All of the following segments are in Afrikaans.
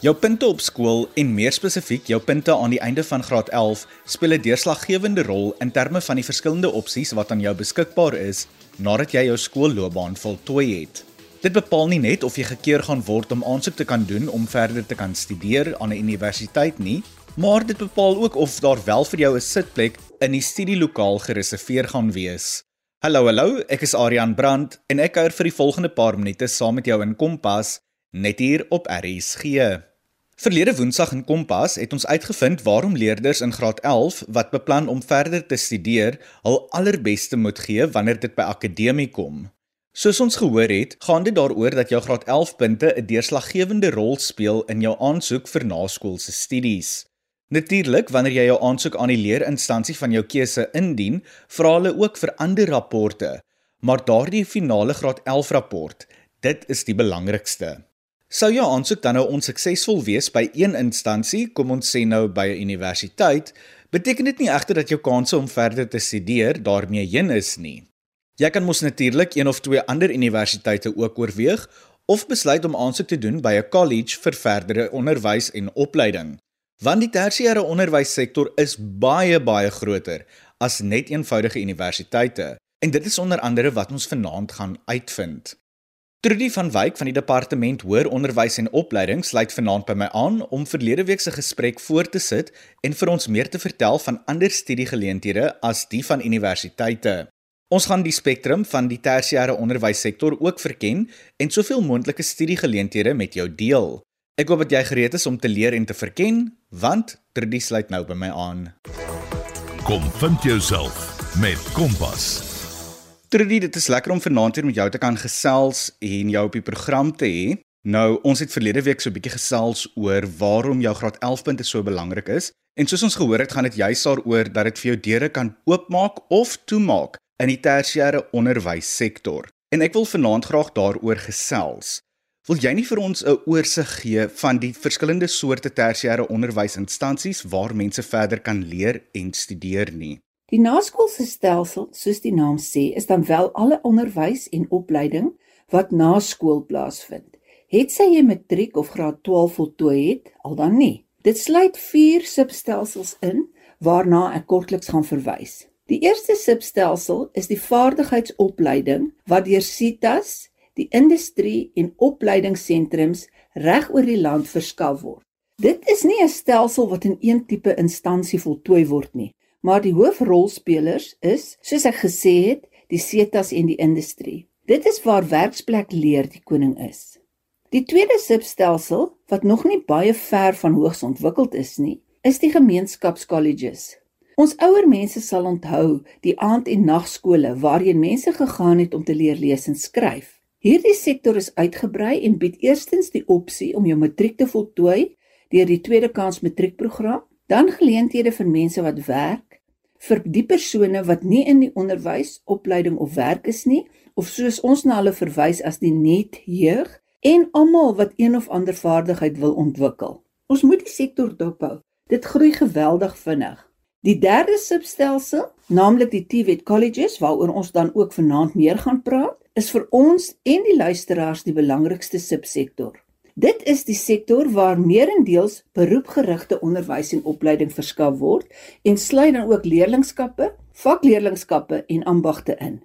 Jou punte op skool en meer spesifiek jou punte aan die einde van graad 11 speel 'n deurslaggewende rol in terme van die verskillende opsies wat aan jou beskikbaar is nadat jy jou skoolloopbaan voltooi het. Dit bepaal nie net of jy gekeur gaan word om aansoek te kan doen om verder te kan studeer aan 'n universiteit nie, maar dit bepaal ook of daar wel vir jou 'n sitplek in die studielokaal gereserveer gaan wees. Hallo hallo, ek is Adrian Brandt en ek kuier vir die volgende paar minute saam met jou in Kompas net hier op RSG. Verlede Woensdag in Kompas het ons uitgevind waarom leerders in graad 11 wat beplan om verder te studeer, hul allerbeste moet gee wanneer dit by akademie kom. Soos ons gehoor het, gaan dit daaroor dat jou graad 11 punte 'n deurslaggewende rol speel in jou aansoek vir naskoolse studies. Natuurlik, wanneer jy jou aansoek aan die leerinstansie van jou keuse indien, vra hulle ook vir ander rapporte, maar daardie finale graad 11 rapport, dit is die belangrikste. Sou jou aansoek dan nou onsuksesvol wees by een instansie, kom ons sê nou by 'n universiteit, beteken dit nie egter dat jou kanse om verder te studeer daarmee heen is nie. Jy kan mos natuurlik een of twee ander universiteite ook oorweeg of besluit om aansoek te doen by 'n college vir verdere onderwys en opleiding want die tersiêre onderwyssektor is baie baie groter as net eenvoudige universiteite en dit is onder andere wat ons vanaand gaan uitvind. Trudy van Wyk van die departement hoër onderwys en opleiding sluit vanaand by my aan om verlede week se gesprek voort te sit en vir ons meer te vertel van ander studiegeleenthede as die van universiteite. Ons gaan die spektrum van die tersiêre onderwyssektor ook verken en soveel moontlike studiegeleenthede met jou deel. Ek hoop dat jy gereed is om te leer en te verken, want Trudy sluit nou by my aan. Kom vind jouself met Kompas. Trudy, dit is lekker om vanaand hier met jou te kan gesels en jou op die program te hê. Nou, ons het verlede week so 'n bietjie gesels oor waarom jou graad 11 punte so belangrik is. En soos ons gehoor het, gaan dit juist daaroor dat dit vir jou deure kan oopmaak of toemaak in die tersiêre onderwyssektor. En ek wil vanaand graag daaroor gesels. Wil jy nie vir ons 'n oorsig gee van die verskillende soorte tersiêre onderwysinstansies waar mense verder kan leer en studeer nie? Die naskoolse stelsel, soos die naam sê, is dan wel alle onderwys en opleiding wat na skool plaasvind. Het sy jy matriek of graad 12 voltooi het, al dan nie. Dit sluit 4 substelsels in waarna ek kortliks gaan verwys. Die eerste substelsel is die vaardigheidsopleiding wat deur CITAS die industrie en opleidingssentrums reg oor die land verskaf word. Dit is nie 'n stelsel wat in een tipe instansie voltooi word nie, maar die hoofrolspelers is, soos ek gesê het, die setas en die industrie. Dit is waar werksplek leer die koning is. Die tweede substelsel wat nog nie baie ver van hoogs ontwikkeld is nie, is die gemeenskapskolleges. Ons ouer mense sal onthou die aand- en nagskole waarheen mense gegaan het om te leer lees en skryf. Hierdie sektor is uitgebrei en bied eerstens die opsie om jou matriek te voltooi deur die tweede kans matriekprogram, dan geleenthede vir mense wat werk, vir die persone wat nie in die onderwys, opleiding of werk is nie, of soos ons na hulle verwys as die net jeug en almal wat een of ander vaardigheid wil ontwikkel. Ons moet die sektor dophou. Dit groei geweldig vinnig. Die derde substelsel, naamlik die TVET colleges waaroor ons dan ook vanaand meer gaan praat, is vir ons en die luisteraars die belangrikste subsektor. Dit is die sektor waar meerendeels beroepgerigte onderwys en opleiding verskaf word en sluit dan ook leerlingskappe, vakleerlingskappe en ambagte in.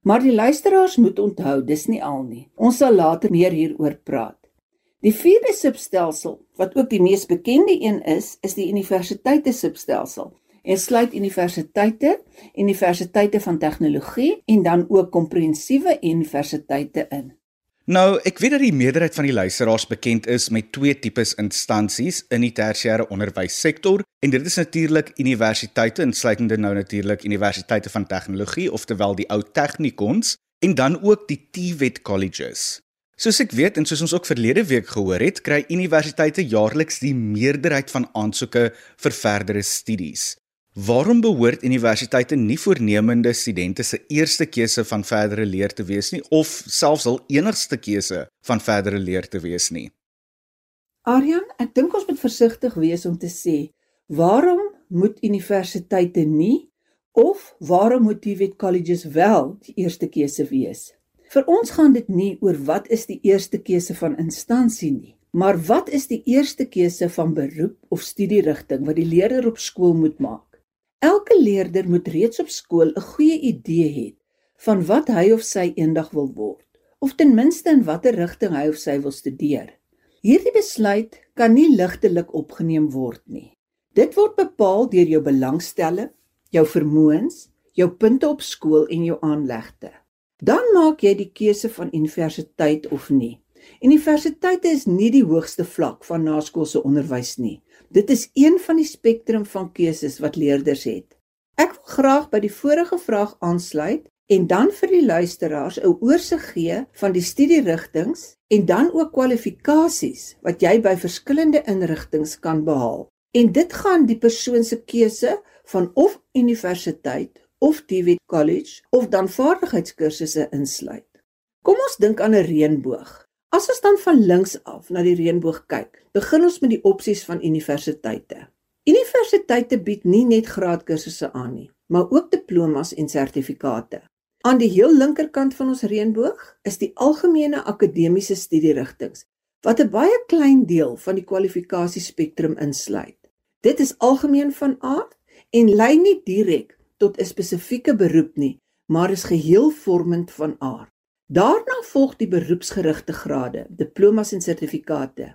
Maar die luisteraars moet onthou, dis nie al nie. Ons sal later meer hieroor praat. Die vierde substelsel, wat ook die mees bekende een is, is die universiteite substelsel en sluit universiteite, universiteite van tegnologie en dan ook komprehensiewe universiteite in. Nou, ek weet dat die meerderheid van die luisteraars bekend is met twee tipes instansies in die tersiêre onderwyssektor en dit is natuurlik universiteite insluitende nou natuurlik universiteite van tegnologie oftewel die ou technikons en dan ook die TVET colleges. Soos ek weet en soos ons ook verlede week gehoor het, kry universiteite jaarliks die meerderheid van aansoeke vir verdere studies. Waarom behoort universiteite nie voornemende studente se eerste keuse van verdere leer te wees nie of selfs hul enigste keuse van verdere leer te wees nie? Aryan, ek dink ons moet versigtig wees om te sê waarom moet universiteite nie of waarom moet TVET colleges wel die eerste keuse wees? Vir ons gaan dit nie oor wat is die eerste keuse van instansie nie. Maar wat is die eerste keuse van beroep of studierigting wat die leerder op skool moet maak? Elke leerder moet reeds op skool 'n goeie idee hê van wat hy of sy eendag wil word, of ten minste in watter rigting hy of sy wil studeer. Hierdie besluit kan nie ligtelik opgeneem word nie. Dit word bepaal deur jou belangstelling, jou vermoëns, jou punte op skool en jou aanlegte. Dan maak jy die keuse van universiteit of nie. Universiteite is nie die hoogste vlak van naskoolse onderwys nie. Dit is een van die spektrum van keuses wat leerders het. Ek wil graag by die vorige vraag aansluit en dan vir die luisteraars 'n oorsig gee van die studierigtings en dan ook kwalifikasies wat jy by verskillende inrigtinge kan behaal. En dit gaan die persoon se keuse van of universiteit of TVET college of dan vaardigheidskursusse insluit. Kom ons dink aan 'n reënboog. As ons dan van links af na die reënboog kyk, begin ons met die opsies van universiteite. Universiteite bied nie net graadkursusse aan nie, maar ook diplomas en sertifikate. Aan die heel linkerkant van ons reënboog is die algemene akademiese studierigtinge wat 'n baie klein deel van die kwalifikasiespektrum insluit. Dit is algemeen van aard en lei nie direk tot 'n spesifieke beroep nie, maar is geheel vormend van aard. Daarna volg die beroepsgerigte grade, diplomas en sertifikate.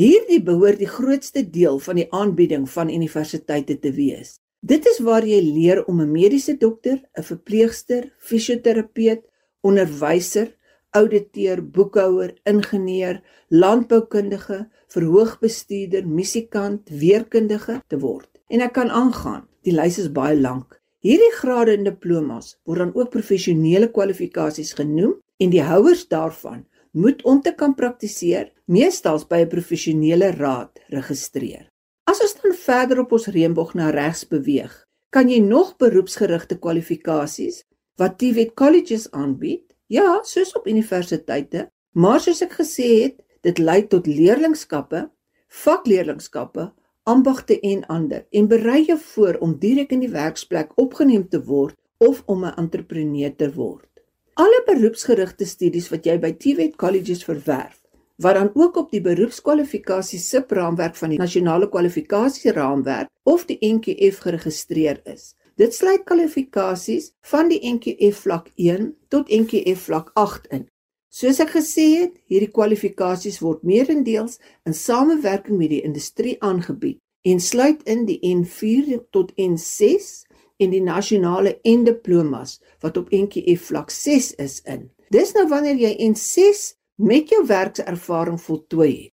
Hierdie behoort die grootste deel van die aanbieding van universiteite te wees. Dit is waar jy leer om 'n mediese dokter, 'n verpleegster, fisioterapeut, onderwyser, ouditeur, boekhouer, ingenieur, landboukundige, verhoogbestuurder, musikant, weerkundige te word. En ek kan aangaan. Die lys is baie lank. Hierdie grade en diplomas word dan ook professionele kwalifikasies genoem en die houers daarvan moet om te kan praktiseer meestals by 'n professionele raad registreer. As ons dan verder op ons reënboog na regs beweeg, kan jy nog beroepsgerigte kwalifikasies wat TVET colleges aanbied, ja, soos op universiteite, maar soos ek gesê het, dit lei tot leerlingskappe, vakleerlingskappe, ambagte en ander en berei jou voor om direk in die werksplek opgeneem te word of om 'n entrepreneur te word. Alle beroepsgerigte studies wat jy by TVET colleges verwerf, wat dan ook op die beroepskwalifikasie subraamwerk van die nasionale kwalifikasieraamwerk of die NQF geregistreer is. Dit sluit kwalifikasies van die NQF vlak 1 tot NQF vlak 8 in. Soos ek gesê het, hierdie kwalifikasies word meerendeels in samewerking met die industrie aangebied en sluit in die N4 tot N6 en die nasionale en diplomas wat op NQF vlak 6 is in. Dis nou wanneer jy N6 met jou werkservaring voltooi het.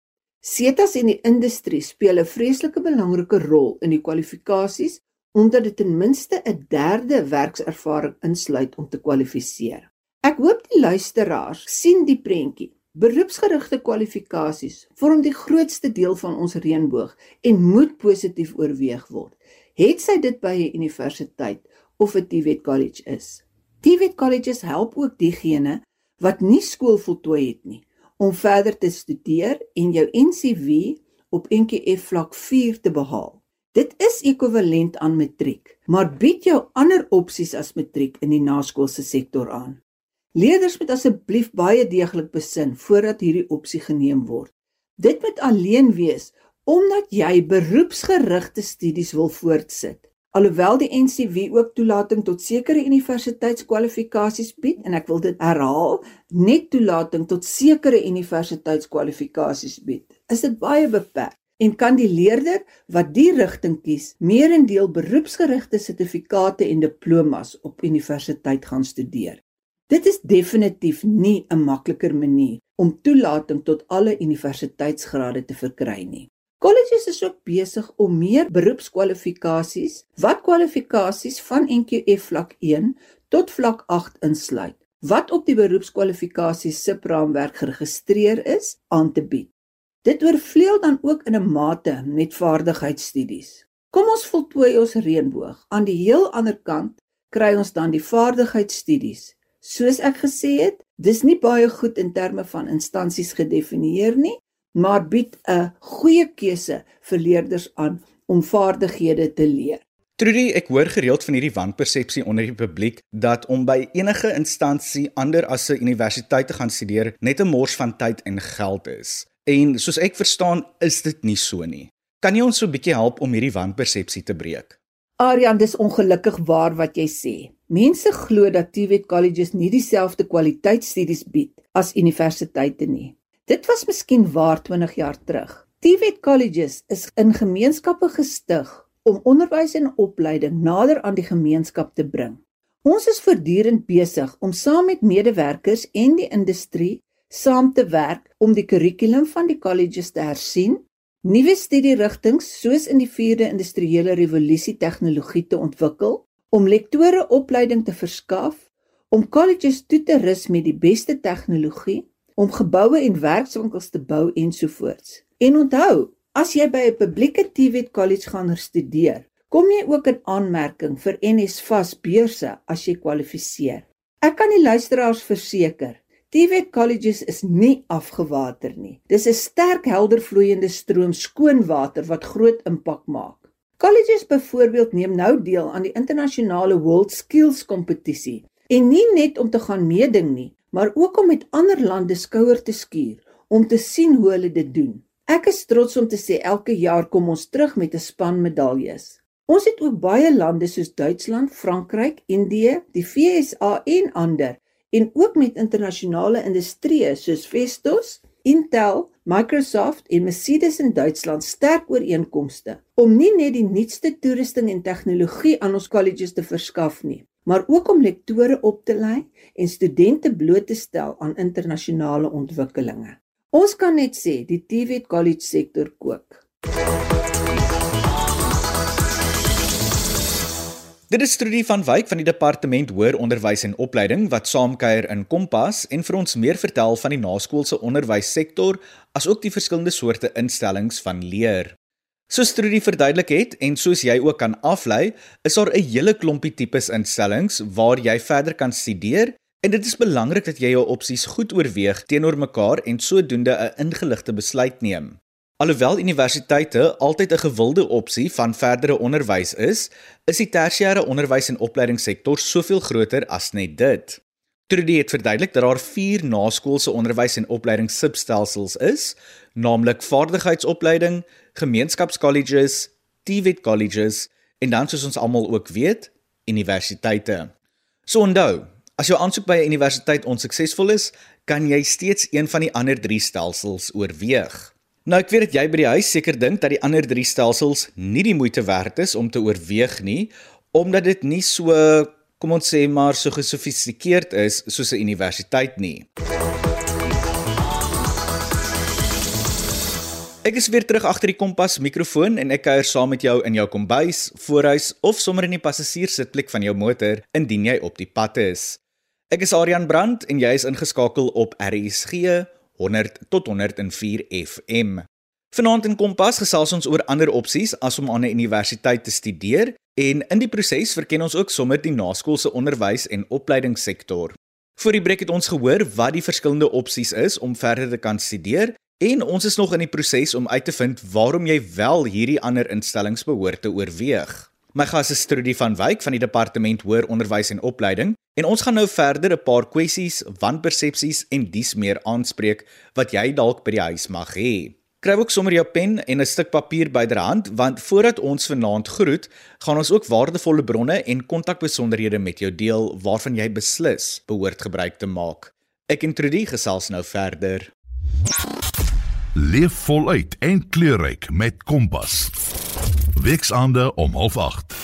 SETAs en die industrie speel 'n vreeslike belangrike rol in die kwalifikasies omdat dit ten minste 'n derde werkservaring insluit om te kwalifiseer. Ek hoop die luisteraars sien die prentjie. Beroepsgerigte kwalifikasies vorm die grootste deel van ons reënboog en moet positief oorweeg word het sy dit by 'n universiteit of 'n TVET college is. TVET colleges help ook diegene wat nie skool voltooi het nie om verder te studeer en jou NCV op NQF vlak 4 te behaal. Dit is ekwivalent aan matriek, maar bied jou ander opsies as matriek in die naskoolse sektor aan. Leerders moet asseblief baie deeglik besin voordat hierdie opsie geneem word. Dit moet alleen wees omdat jy beroepsgerigte studies wil voortsit. Alhoewel die NCW ook toelating tot sekere universiteitskwalifikasies bied en ek wil dit herhaal, net toelating tot sekere universiteitskwalifikasies bied, is dit baie beperk en kan die leerder wat die rigting kies, meerendeel beroepsgerigte sertifikate en diplomas op universiteit gaan studeer. Dit is definitief nie 'n makliker manier om toelating tot alle universiteitsgrade te verkry nie. Kolleges is ook besig om meer beroepskwalifikasies wat kwalifikasies van NQF vlak 1 tot vlak 8 insluit wat op die beroepskwalifikasies subraamwerk geregistreer is aan te bied. Dit oorvleuel dan ook in 'n mate met vaardigheidsstudies. Kom ons voltooi ons reënboog. Aan die heel ander kant kry ons dan die vaardigheidsstudies. Soos ek gesê het, dis nie baie goed in terme van instansies gedefinieer nie, maar bied 'n goeie keuse vir leerders aan om vaardighede te leer. Trudy, ek hoor gereeld van hierdie wanpersepsie onder die publiek dat om by enige instansie ander as 'n universiteit te gaan studeer net 'n mors van tyd en geld is. En soos ek verstaan, is dit nie so nie. Kan jy ons so 'n bietjie help om hierdie wanpersepsie te breek? Aryan, dis ongelukkig waar wat jy sê. Mense glo dat TVET colleges nie dieselfde kwaliteitstudies bied as universiteite nie. Dit was miskien waar 20 jaar terug. TVET colleges is in gemeenskappe gestig om onderwys en opleiding nader aan die gemeenskap te bring. Ons is voortdurend besig om saam met medewerkers en die industrie saam te werk om die kurrikulum van die colleges te hersien nuwe studierigtinge soos in die 4de industriële revolusie tegnologie te ontwikkel om lektore opleiding te verskaf om colleges toe te rus met die beste tegnologie om geboue en werkswinkels te bou ensovoorts. En onthou, as jy by 'n publieke TVET college gaan studeer, kom jy ook in aanmerking vir NSFAS beurse as jy kwalifiseer. Ek kan die luisteraars verseker, TVET colleges is nie afgewater nie. Dis 'n sterk helder vloeiende stroom skoon water wat groot impak maak. Colleges byvoorbeeld neem nou deel aan die internasionale World Skills kompetisie en nie net om te gaan meeding nie, maar ook om met ander lande skouer te skuur om te sien hoe hulle dit doen. Ek is trots om te sê elke jaar kom ons terug met 'n span medaljes. Ons het ook baie lande soos Duitsland, Frankryk, Indië, die VSA en ander en ook met internasionale industrieë soos Vestos, Intel, Microsoft en Mercedes in Duitsland sterk ooreenkomste om nie net die nuutste toerusting en tegnologie aan ons colleges te verskaf nie, maar ook om lektore op te lei en studente bloot te stel aan internasionale ontwikkelinge. Ons kan net sê die TVET College sektor kook. Dit is Trudy van Wyk van die Departement Hoër Onderwys en Opleiding wat saamkuier in Kompas en vir ons meer vertel van die naskoolse onderwyssektor asook die verskillende soorte instellings van leer. Soos Trudy verduidelik het en soos jy ook kan aflei, is daar 'n hele klompie tipes instellings waar jy verder kan studeer en dit is belangrik dat jy jou opsies goed oorweeg teenoor mekaar en sodoende 'n ingeligte besluit neem. Alhoewel universiteite altyd 'n gewilde opsie van verdere onderwys is, is die tersiêre onderwys en opleidingssektor soveel groter as net dit. Trudy het verduidelik dat daar 4 naskoolse onderwys en opleidingssubstelsels is, naamlik vaardigheidsopleiding, gemeenskapskolleges, TVET colleges en dan soos ons almal ook weet, universiteite. So onthou, as jou aansoek by 'n universiteit onsuksesvol is, kan jy steeds een van die ander 3 stelsels oorweeg. Nou ek weet dat jy by die huis seker dink dat die ander 3 stelsels nie die moeite werd is om te oorweeg nie, omdat dit nie so, kom ons sê maar so gesofistikeerd is soos 'n universiteit nie. Ek is weer terug agter die kompas mikrofoon en ek kuier saam met jou in jou kombuis, voorhuis of sommer in die passasierssitplek van jou motor indien jy op die pad is. Ek is Adrian Brandt en jy is ingeskakel op RSG 100 tot 104 FM. Vanaand in Kompas gesels ons oor ander opsies as om aan 'n universiteit te studeer en in die proses verken ons ook sommer die naskoolse onderwys en opleidingssektor. Voor die breek het ons gehoor wat die verskillende opsies is om verder te kan studeer en ons is nog in die proses om uit te vind waarom jy wel hierdie ander instellings behoort te oorweeg. My gas is Trudy van Wyk van die Departement Hoër Onderwys en Opleiding en ons gaan nou verder 'n paar kwessies, wanpersepsies en dies meer aanspreek wat jy dalk by die huis mag hê. Kry ook sommer jou pen en 'n stuk papier byderhand want voordat ons vanaand groet, gaan ons ook waardevolle bronne en kontakbesonderhede met jou deel waarvan jy beslis behoort gebruik te maak. Ek en Trudy gesels nou verder. Leef voluit en kleurryk met Kompas. Weksaande om 08:30.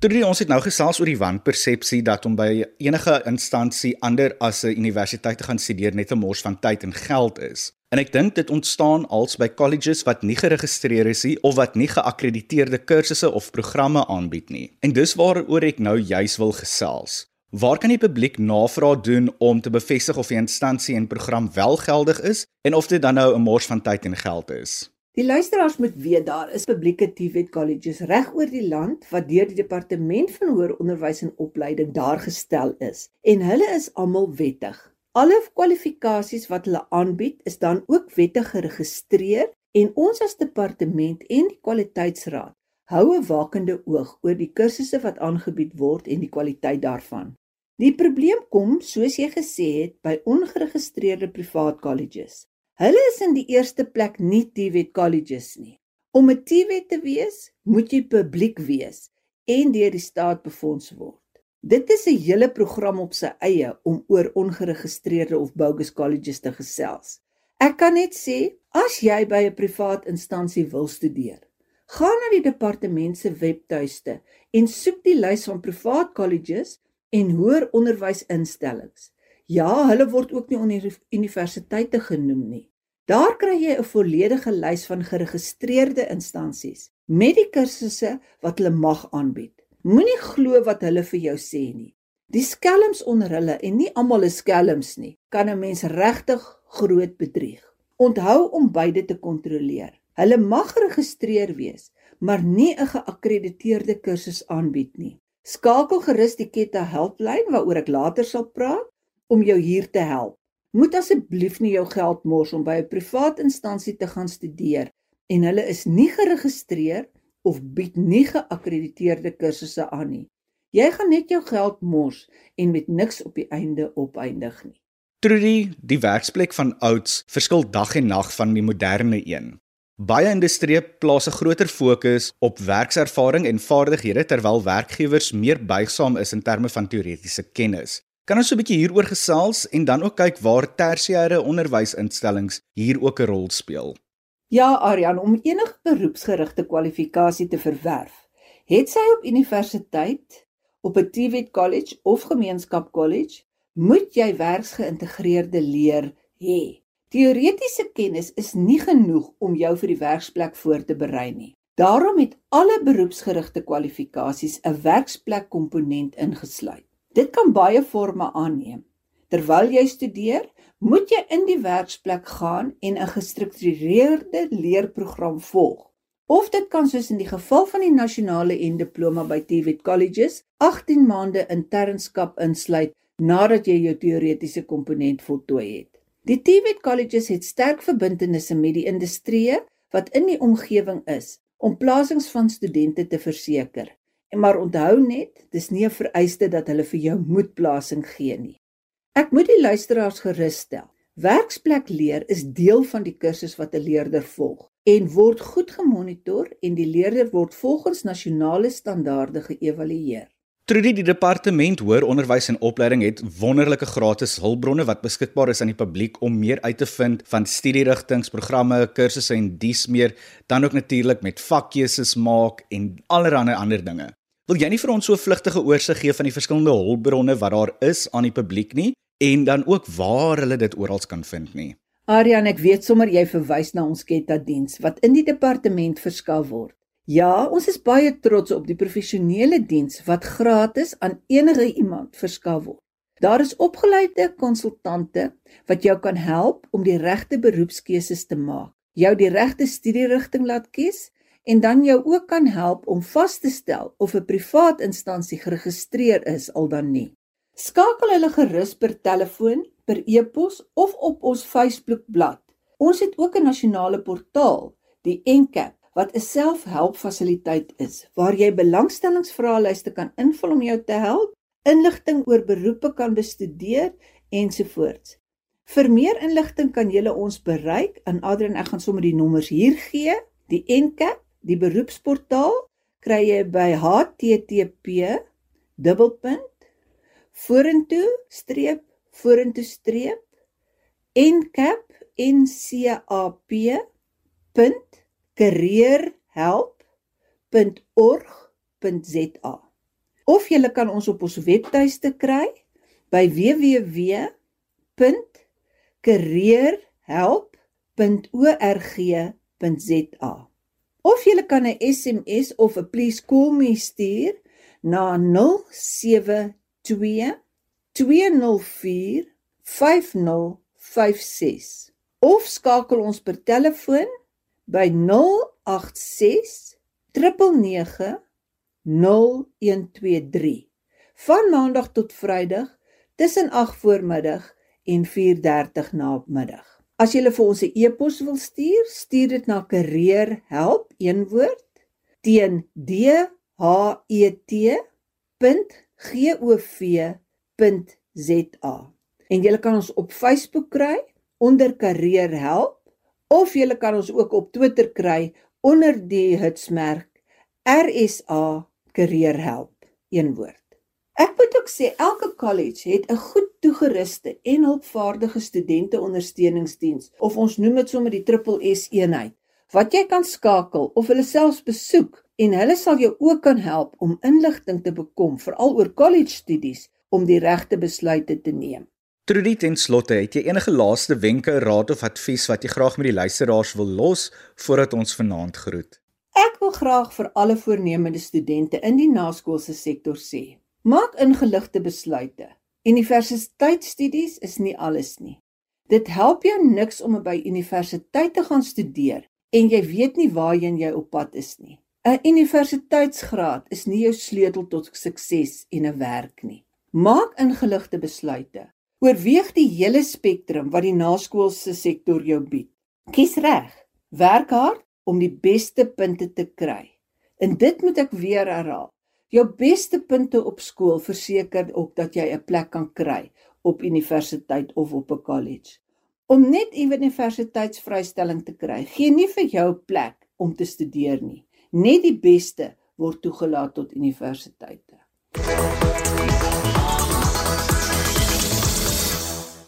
Toe ons het nou gesels oor die wanpersepsie dat om by enige instansie ander as 'n universiteit te gaan studeer net 'n mors van tyd en geld is. En ek dink dit ontstaan als by colleges wat nie geregistreer is nie of wat nie geakkrediteerde kursusse of programme aanbied nie. En dis waaroor ek nou juis wil gesels. Waar kan die publiek navraag doen om te bevestig of die instansie en program wel geldig is en of dit dan nou 'n mors van tyd en geld is? Die luisteraars moet weet daar is publieke TVET colleges reg oor die land wat deur die departement van hoër onderwys en opleiding daar gestel is en hulle is almal wettig. Alle kwalifikasies wat hulle aanbied is dan ook wettig geregistreer en ons as departement en die kwaliteitsraad hou 'n wakende oog oor die kursusse wat aangebied word en die kwaliteit daarvan. Die probleem kom, soos jy gesê het, by ongeregistreerde privaat colleges. Hulle is in die eerste plek nie TVET colleges nie. Om 'n TVET te wees, moet jy publiek wees en deur die staat befonds word. Dit is 'n hele program op sy eie om oor ongeregistreerde of bogus colleges te gesels. Ek kan net sê, as jy by 'n privaat instansie wil studeer, gaan na die departement se webtuiste en soek die lys van privaat colleges en hoër onderwysinstellings. Ja, hulle word ook nie universiteite genoem nie. Daar kry jy 'n volledige lys van geregistreerde instansies met die kursusse wat hulle mag aanbied. Moenie glo wat hulle vir jou sê nie. Die skelms onder hulle en nie almal is skelms nie, kan 'n mens regtig groot bedrieg. Onthou om beide te kontroleer. Hulle mag geregistreer wees, maar nie 'n geakkrediteerde kursus aanbied nie. Skakel gerus die Ketta helplyn waaroor ek later sal praat om jou hier te help. Moet asseblief nie jou geld mors om by 'n privaat instansie te gaan studeer en hulle is nie geregistreer of bied nie geakkrediteerde kursusse aan nie. Jy gaan net jou geld mors en met niks op die einde opeindig nie. Trudy, die werksplek van ouds verskil dag en nag van die moderne een. Baie industrie plaas 'n groter fokus op werkservaring en vaardighede terwyl werkgewers meer buigsaam is in terme van teoretiese kennis. Kan ons so 'n bietjie hieroor gesels en dan ook kyk waar tersiêre onderwysinstellings hier ook 'n rol speel? Ja, Aryan, om enige beroepsgerigte kwalifikasie te verwerf, het sy op universiteit, op 'n TVET college of gemeenskap college, moet jy werksgeïntegreerde leer hê. Teoretiese kennis is nie genoeg om jou vir die werksplek voor te berei nie. Daarom het alle beroepsgerigte kwalifikasies 'n werksplek komponent ingesluit. Dit kan baie forme aanneem. Terwyl jy studeer, moet jy in die werksplek gaan en 'n gestruktureerde leerprogram volg. Of dit kan soos in die geval van die nasionale en diploma by TVET colleges 18 maande internskap insluit nadat jy jou teoretiese komponent voltooi het. Die TVET colleges het sterk verbintenisse met die industrie wat in die omgewing is om plasings van studente te verseker. En maar onthou net, dis nie 'n vereiste dat hulle vir jou moedplasing gee nie. Ek moet die luisteraars gerus stel. Werksplek leer is deel van die kursus wat 'n leerder volg en word goed gemonitor en die leerder word volgens nasionale standaarde geëvalueer. Trudy die departement hoër onderwys en opleiding het wonderlike gratis hulpbronne wat beskikbaar is aan die publiek om meer uit te vind van studierigtinge, programme, kursusse en dies meer, dan ook natuurlik met vakkeuses maak en allerlei ander dinge. Wil jy nie vir ons so 'n vlugtige oorsig gee van die verskillende hulpbronne wat daar is aan die publiek nie en dan ook waar hulle dit oral kan vind nie? Arian, ek weet sommer jy verwys na ons Ketta diens wat in die departement verskaf word. Ja, ons is baie trots op die professionele diens wat gratis aan enige iemand verskaf word. Daar is opgeleide konsultante wat jou kan help om die regte beroepskeuses te maak, jou die regte studierigting laat kies en dan jou ook kan help om vas te stel of 'n privaat instansie geregistreer is al dan nie. Skakel hulle gerus per telefoon, per e-pos of op ons Facebookblad. Ons het ook 'n nasionale portaal, die Encap, wat 'n selfhelpfasiliteit is waar jy belangstellingsvraelyste kan invul om jou te help, inligting oor beroepe kan bestudeer ensovoorts. Vir meer inligting kan jy ons bereik aan Adrian ek gaan sommer die nommers hier gee, die Encap Die beroepsportaal kry jy by http dubbelpunt vorentoe streep vorentoe streep encap punt careerhelp.org.za of jy kan ons op ons webtuiste kry by www.careerhelp.org.za of jy kan 'n SMS of 'n please call me stuur na 072 204 5056 of skakel ons per telefoon by 086 999 0123 van maandag tot vrydag tussen 8 voormiddag en 4:30 namiddag As jy vir ons 'n e-pos wil stuur, stuur dit na careerhelp een woord teen dhet.gov.za. En jy kan ons op Facebook kry onder Karier Help of jy kan ons ook op Twitter kry onder die hitsmerk RSA Karier Help. Een woord. Ek moet ook sê elke college het 'n goed toegeruste en hulpvaardige studente ondersteuningsdiens of ons noem dit sommer die triple S eenheid wat jy kan skakel of hulle selfs besoek en hulle sal jou ook kan help om inligting te bekom veral oor college studies om die regte besluite te neem. Trudy ten slotte, het jy enige laaste wenke, raad of advies wat jy graag met die luisteraars wil los voordat ons vanaand groet? Ek wil graag vir alle voornemende studente in die naskoolse sektor sê: Maak ingeligte besluite. Universiteitsstudies is nie alles nie. Dit help jou niks om by universiteit te gaan studeer en jy weet nie waarheen jy op pad is nie. 'n Universiteitsgraad is nie jou sleutel tot sukses en 'n werk nie. Maak ingeligte besluite. Oorweeg die hele spektrum wat die naskoolse sektor jou bied. Kies reg. Werk hard om die beste punte te kry. En dit moet ek weer herhaal. Jou beste punte op skool verseker ook dat jy 'n plek kan kry op universiteit of op 'n college. Om net 'n universiteitsvrystelling te kry, gee nie vir jou plek om te studeer nie. Net die beste word toegelaat tot universiteite.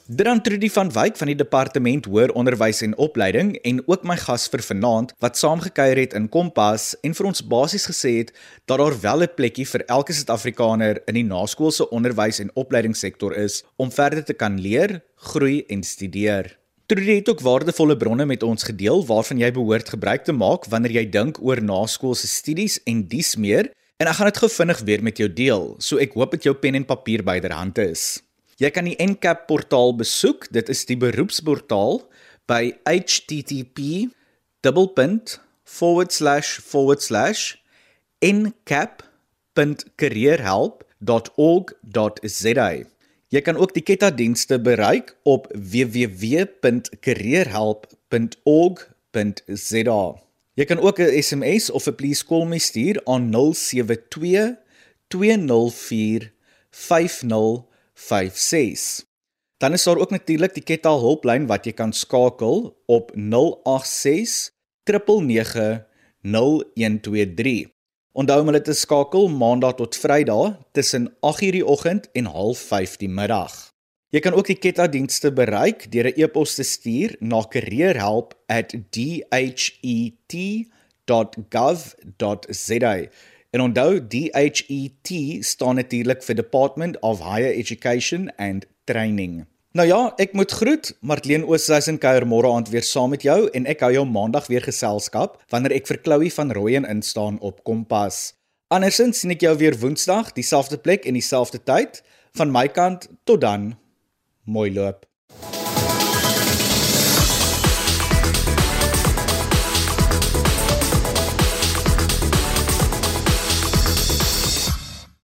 Dan Trudy van Wyk van die departement hoër onderwys en opleiding en ook my gas vir vanaand wat saamgekuier het in Kompas en vir ons basies gesê het dat daar wel 'n plekkie vir elke Suid-Afrikaner in die naskoolse onderwys en opleidingssektor is om verder te kan leer, groei en studeer. Trudy het ook waardevolle bronne met ons gedeel waarvan jy behoort gebruik te maak wanneer jy dink oor naskoolse studies en dies meer. En ek gaan dit gou vinnig weer met jou deel, so ek hoop dit jou pen en papier byderhand is. Jy kan die NCAP portaal besoek. Dit is die beroepsportaal by http://ncap.careerhelp.org.za. Jy kan ook die Ketta dienste bereik op www.careerhelp.org.za. Jy kan ook 'n SMS of 'n please call my stuur aan 072 204 50 56. Dan is daar ook natuurlik die Ketta hulplyn wat jy kan skakel op 086 999 0123. Onthou om hulle te skakel maandag tot Vrydag tussen 8:00 die oggend en 05:30 die middag. Jy kan ook die Ketta dienste bereik deur 'n e-pos te stuur na careerhelp@det.gov.za. En onthou DHET staan natuurlik vir Department of Higher Education and Training. Nou ja, ek moet groet. Martleen Oosthuizen kuier môre aand weer saam met jou en ek hou jou maandag weer geselskap wanneer ek vir Chloe van Rooyen instaan op Kompas. Andersins sien ek jou weer Woensdag, dieselfde plek en dieselfde tyd. Van my kant tot dan. Mooi loop.